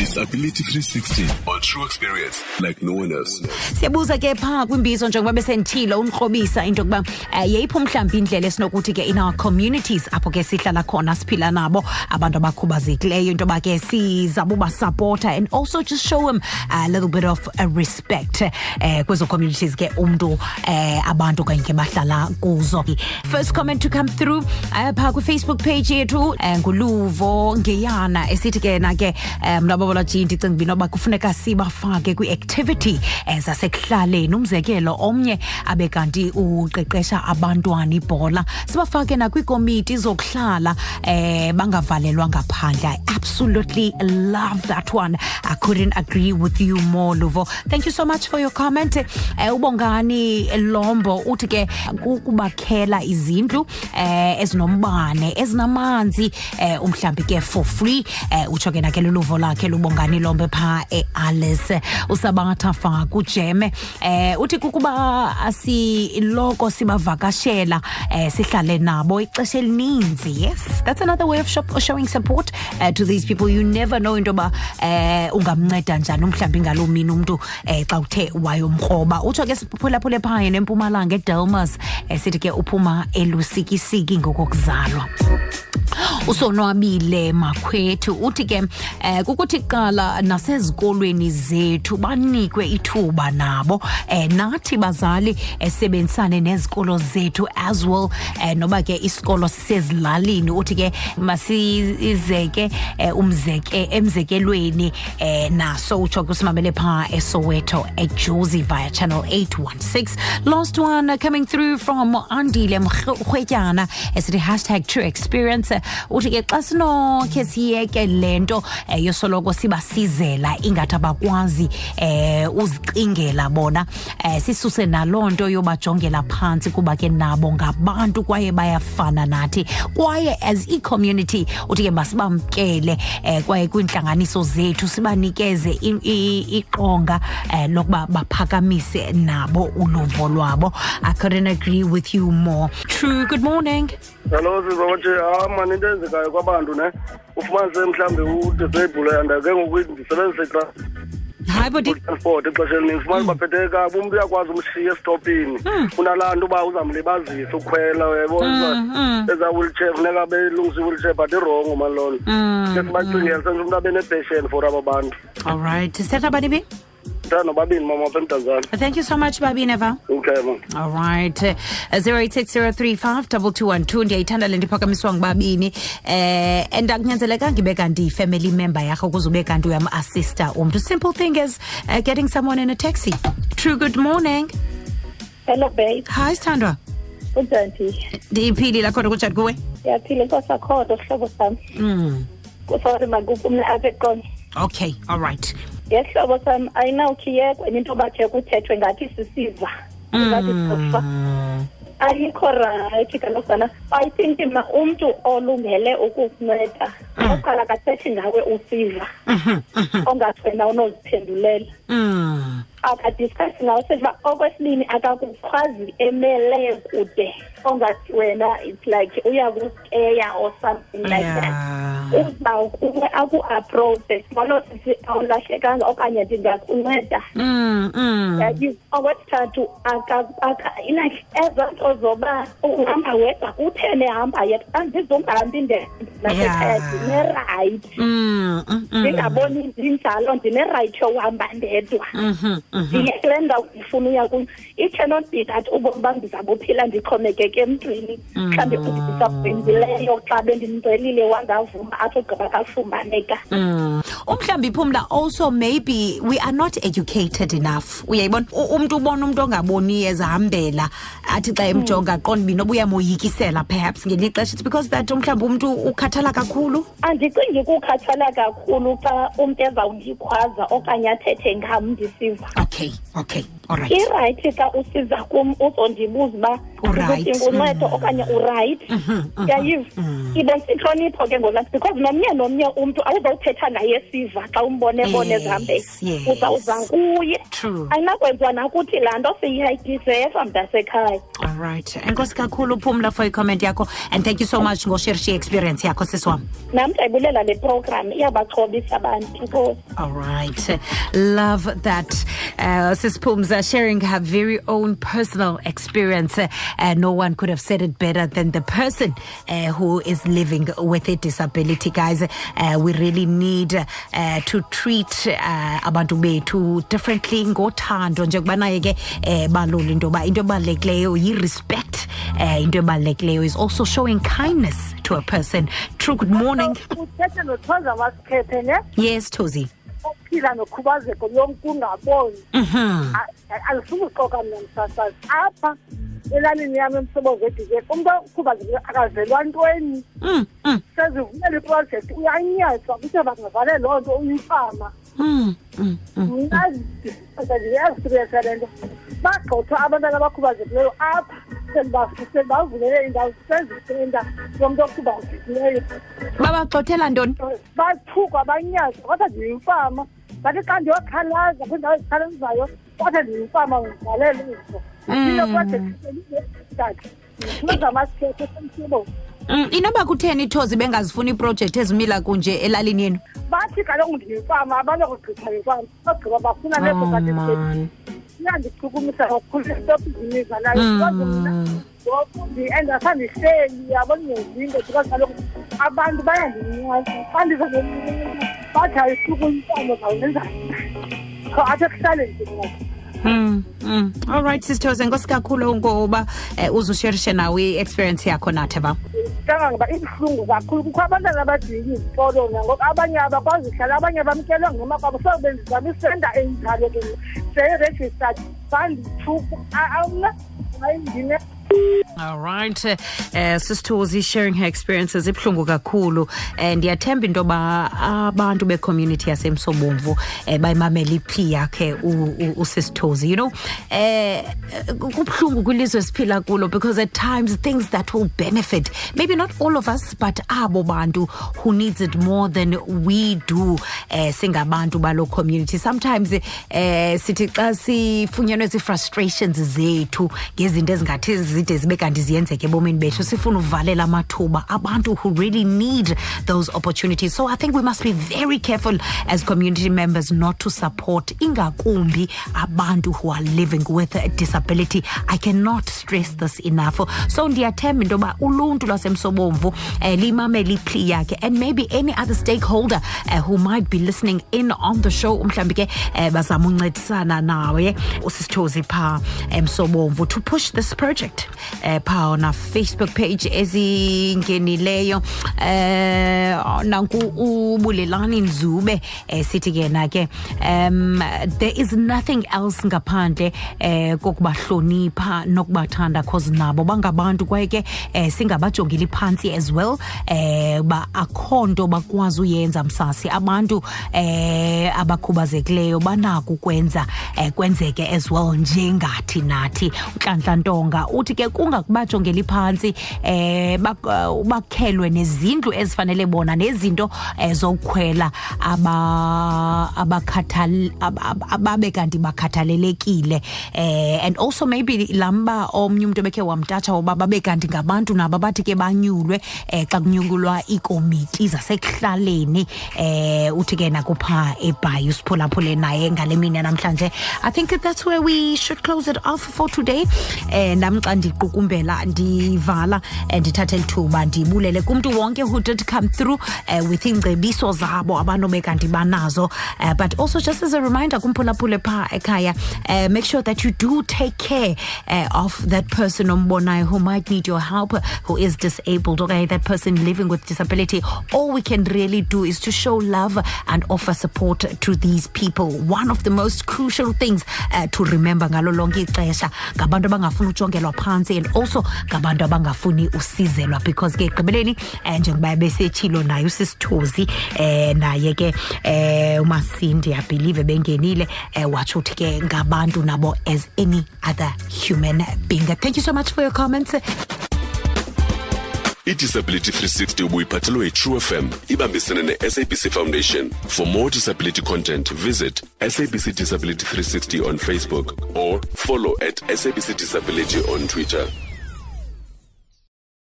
Disability 360 or true experience like no one else. siyabuza ke phaa kwimbizo njengoba besendithile umkrobisa into yokuba um yeyipho mhlawumbi indlela esinokuthi ke in our communities apho ke sihlala khona siphila nabo abantu abakhubazekileyo into yoba ke sizabe ubasapota and also just show them a little bit of uh, respect um kwezo communities ke umntu um abantu okanye ke bahlala kuzo first comment to come through uh, phaa kwifacebook page yethu nguluvo ngeyana esithi ke na ke um mna babolaji ndicinga uba inoba kufuneka sibafake kwi-activity zasekuhlaleni umzekelo omnye abe kanti uqeqesha abantwana ibhola. Sibafake nakwiikomiti zokuhlala um bangavalelwa ngaphandle. I absolutely love that one. I couldn't agree with you more luvo. Thank you so much for your comment. Um ubongani lombo uthi ke kukubakhela izindlu um ezinombane ezinamanzi um umhlawumbi ke for free. Um utsho ke nakhe luluvo lakhe lubongani lombe phaa ealice. Usabatha fa kujeme um uthi kukuba asiloko sibavakashela um sihlale nabo ixesha elininzi yes? That's another way of shop, showing support uh, to these people. You never know into yoba um ungamnceda njani umhlawumbi ngaloo mini umntu um xa uthe wayomkroba utsho ke siphulaphule phaya nempumalanga edelmas um sithi ke uphuma elusikisiki ngokokuzalwa. Usonwabile makhwethu. Uthi ke eh kukuthi qala nasezikolweni zethu banikwe ithuba nabo eh nathi bazali esebenzisane nezikolo zethu as well eh noba ke isikolo sisezilalini. Uthi ke masizeke eh, umzeke emzekelweni eh naso. Utsho ke usimamele phaa esoweto ejozi via channel 816 last one coming through from andile mrhwetyana esithi hashtag true experience uthi ke xa sinokhe siyeke le nto um yosoloko sibasizela ingathi abakwazi um uzicingela bona um sisuse naloo nto yobajongela phantsi kuba ke nabo ngabantu kwaye bayafana nathi. Kwaye as i-community uthi ke masibamkele um kwaye kwiintlanganiso zethu sibanikeze i- i- iqonga um lokuba baphakamise nabo uluvo lwabo. I couldn't agree with you more. True good morning. Hello sizokuthi ah man into enzekayo kwabantu ne? Ufumanise mhlambe udisable and uh, ke ngoku ndisebenzise hayi transport ixesha elininzi ufumane hmm. baphethe kabi umntu uyakwazi umshiya estopini hmm. unalaa nto uba uzamlibazisa ukhwela uyayibona? Hmm, eza wheelchair funeka belungisa i-wheelchair but irongo mani loo nto. Ke sibacingele senze umntu abe nepatient for aba bantu. all right. Setha banibi ndano babini mama apha emdanzane thank you so much babi neva. Okay man all right. Zero eight six zero three five double two one two ndiyayithanda le nto iphakamiswa ngubabini. Eh and akunyanzelekanga ibe kanti yi-family member yakho ukuze ube kanti uyam-assista umntu simple thing is uh, getting someone in a taxi. True good morning. Hello babe. hi sithandwa Unjani? ndiyiphilile khona kunjani kuwe? Yaphila inkosi akhodo sihlobo sami. mm. Sorry makuphumla apha eqolo. okay all right Yesihlobo sami ayinawukhiyekwe into bakhe kuthethwe ngathi sisiva. Ngathi mm. Ayikho right kaloku sana. I think ma umuntu olungele ukukunceda. Oqala kathethi ngawe usiva. Ongathwena unoziphendulela. Mm. akadiskasi ngawo sethi okwesibini akakukhwazi emele kude ongathi wena it's like uyakuskeya or something like that. Yeah uzawukuwe aku-approache sithi awulahlekanga okanye ndingakunceda. Okwesithathu like ezaa nto zoba uhamba wedwa kuthene hamba nasekhaya Yeah. ndinerayithi mm, mm, mm. ndingaboni ndinjalo ndinerayithi yokuhamba ndedwa. Mhm. Mhm. ndiye kule ndawo ndifuna uya kuyo. It cannot be that ubomi bam ndizabuphila ndixhomekeke emntwini. Mhlawumbi undisabhenzileyo xa bendimcelile wangavuma athi ugqiba kafumaneka. Mm. umhlawumbi phumla also maybe we are not educated enough. Uyayibona? Umntu ubona umntu ongaboniyo ezihambela athi xa emjonga aqonda uba noba uyamoyikisela perhaps ngelinye ixesha. It's because that umhlawumbi umntu ukhathala kakhulu. Andicingi kukhathala kakhulu xa umntu ezawundikhwaza okanye athethe ngam ndisiva. Okay okay okay right. Irayithi xa usiza kum uzondibuza uba Uright. udinga uncedo okanye urayithi yayiva ibe sihlonipho ke ngolaa because nomnye nomnye umntu awuzawuthetha naye siva xa umbone bone Yes, uzawuza kuye. Ayinakwenziwa nakuthi laa nto siyihayikiseva mntasekhaya all right enkosi kakhulu uphumla for icomment yakho and thank you so much ngosherishe i-experience yakho sisiwam nam ndiyayibulela le program iyabaxhobisa abantu nkosi All right. Love that. Uh, Sis Pumza sharing her very own personal experience. Uh, no one could have said it better than the person uh, who is living with a disability, guys. Uh, we really need uh, to treat uh, abantu bethu differently ngothando njengobana ke eh balula into yoba into ebalulekileyo yi-respect uh, into ebalulekileyo is also showing kindness to a person. True good morning. Uthethe nothoza wasikhethe ne? Yes tozi ophila nokhubazeko ungaboni. Mhm. uxoka mna msasazi. Apha elalini yam emsebenzi umntu okhubazekile akazelwa ntweni. Mm, mm, sezivumela iprojekthi kuthe loo nto uyifama mm, mm, mm. mna ndiyaziexperiensa le nto bagxothwa abantwana abakhubazekileyo apha selibavulele indawo sezisenta yomntu okhubazekileyo babagxothela ntoni? Bathukwa banyatswa kodwa ndiyimfama ngathi xa ndiyokhalaza kwiindawo ezikhalazayo kodwa ndiyimfama ndivalele izo ilo projekthi ndifuna amasikhethe semsibo. Mm, inoba kutheni ithozi bengazifuni iiprojekthi ezimila kunje elalini yenu? Bathi kaloku ndiyimfama abanokugqitha yimfama bagqiba bafuna leso kati iyandichukumisa kakhulu istopizimiza nayo because mna ngoku ndiendasa ndihleli yabona ngezinto because kaloku abantu bayandincasa xa ndiza nomntu bathi ayisuku imfama so athi ekuhlaleni ndinaa Mm, mm. all right sisithoze nkosi kakhulu ngoba um uzusherishe nawe i-experience yakho nathi ba kangangoba ibuhlungu kakhulu kukho abantwana abadinga izikolo nangoku abanye abakwazi uhlala abanye bamkelwe ngoma kwabo so bendizama isenta enjalo ke seyiregistered bandithuku mna hayi ndine all right uh, sisithozi sharing her experiences. Ibuhlungu kakhulu. Um ndiyathemba into yoba abantu becommunity yasemsobomvu yakhe u- u- usisithozi you know? Um kubuhlungu kwilizwe esiphila kulo because at times things that will benefit maybe not all of us but abo bantu who needs it more than we do um singabantu balo community. Sometimes um sithi xa sifunyenwe ngezinto ezingathi zide zibe kanti ziyenzeka ebomini bethu sifuna uvalela amathuba abantu who really need those opportunities. So i think we must be very careful as community members not to support ingakumbi abantu who are living with a disability. I cannot stress this enough. So ndiyathemba into yoba uluntu lwasemsobomvu um limamele iplea yakhe and maybe any other stakeholder uh, who might be listening in on the show mhlawumbi ke um bazama uncedisana nawe usisithozi phaa emsobomvu to push this project um phaa ona facebook page ezingenileyo eh nanku ubulelani nzube um sithi ke na ke um there is nothing else ngaphandle eh kokubahlonipha nokubathanda cause nabo bangabantu kwaye ke eh, singabajongeli phantsi as well eh ba akho nto bakwazi uyenza msasi. Abantu eh abakhubazekileyo banako ukwenza eh, kwenzeke as well njengathi nathi. Untlantlantonga uthi ke kungakubajongeli phantsi um bakhelwe nezindlu ezifanele bona nezinto um zokukhwela aba- abakhathal- ab- ab- ababe kanti bakhathalelekile. Um and also maybe lamba omnye umntu ebekhe wamtatsha uba babe kanti ngabantu nabo bathi ke banyulwe um xa kunyulwa iikomiti zasekuhlaleni. Um uthi ke nakupha ebhayi usiphulaphule naye ngale mini yanamhlanje. I think that's where we should close it off for today. Um nam xa ndiqukumbela ndivala um ndithathe lithuba ndibulele kumntu wonke who did come through uh, with iingcebiso zabo abanobe kanti banazo uh, but also just as a reminder kumphulaphule phaa ekhaya uh, make sure that you do take care uh, of that person ombonayo who might need your help who is disabled okanye that person living with disability. All we can really do is to show love and offer support to these people. One of the most crucial things uh, to remember ngalo lonke ixesha ngabantu abangafuni ujongelwa phantsi phantsi and also ngabantu abangafuni usizelwa because ke ekugqibeleni um njengoba besetshilo naye usisithozi um naye ke um umasindi abhelieve bengenile um watsho uthi ke ngabantu nabo as any other human being. Thank you so much for your comments idisability 360 ubuyiphathelwe yiTru FM ibambisene ne-sabc foundation. For more disability content visit sabc disability 360 on facebook or follow at sabc disability on twitter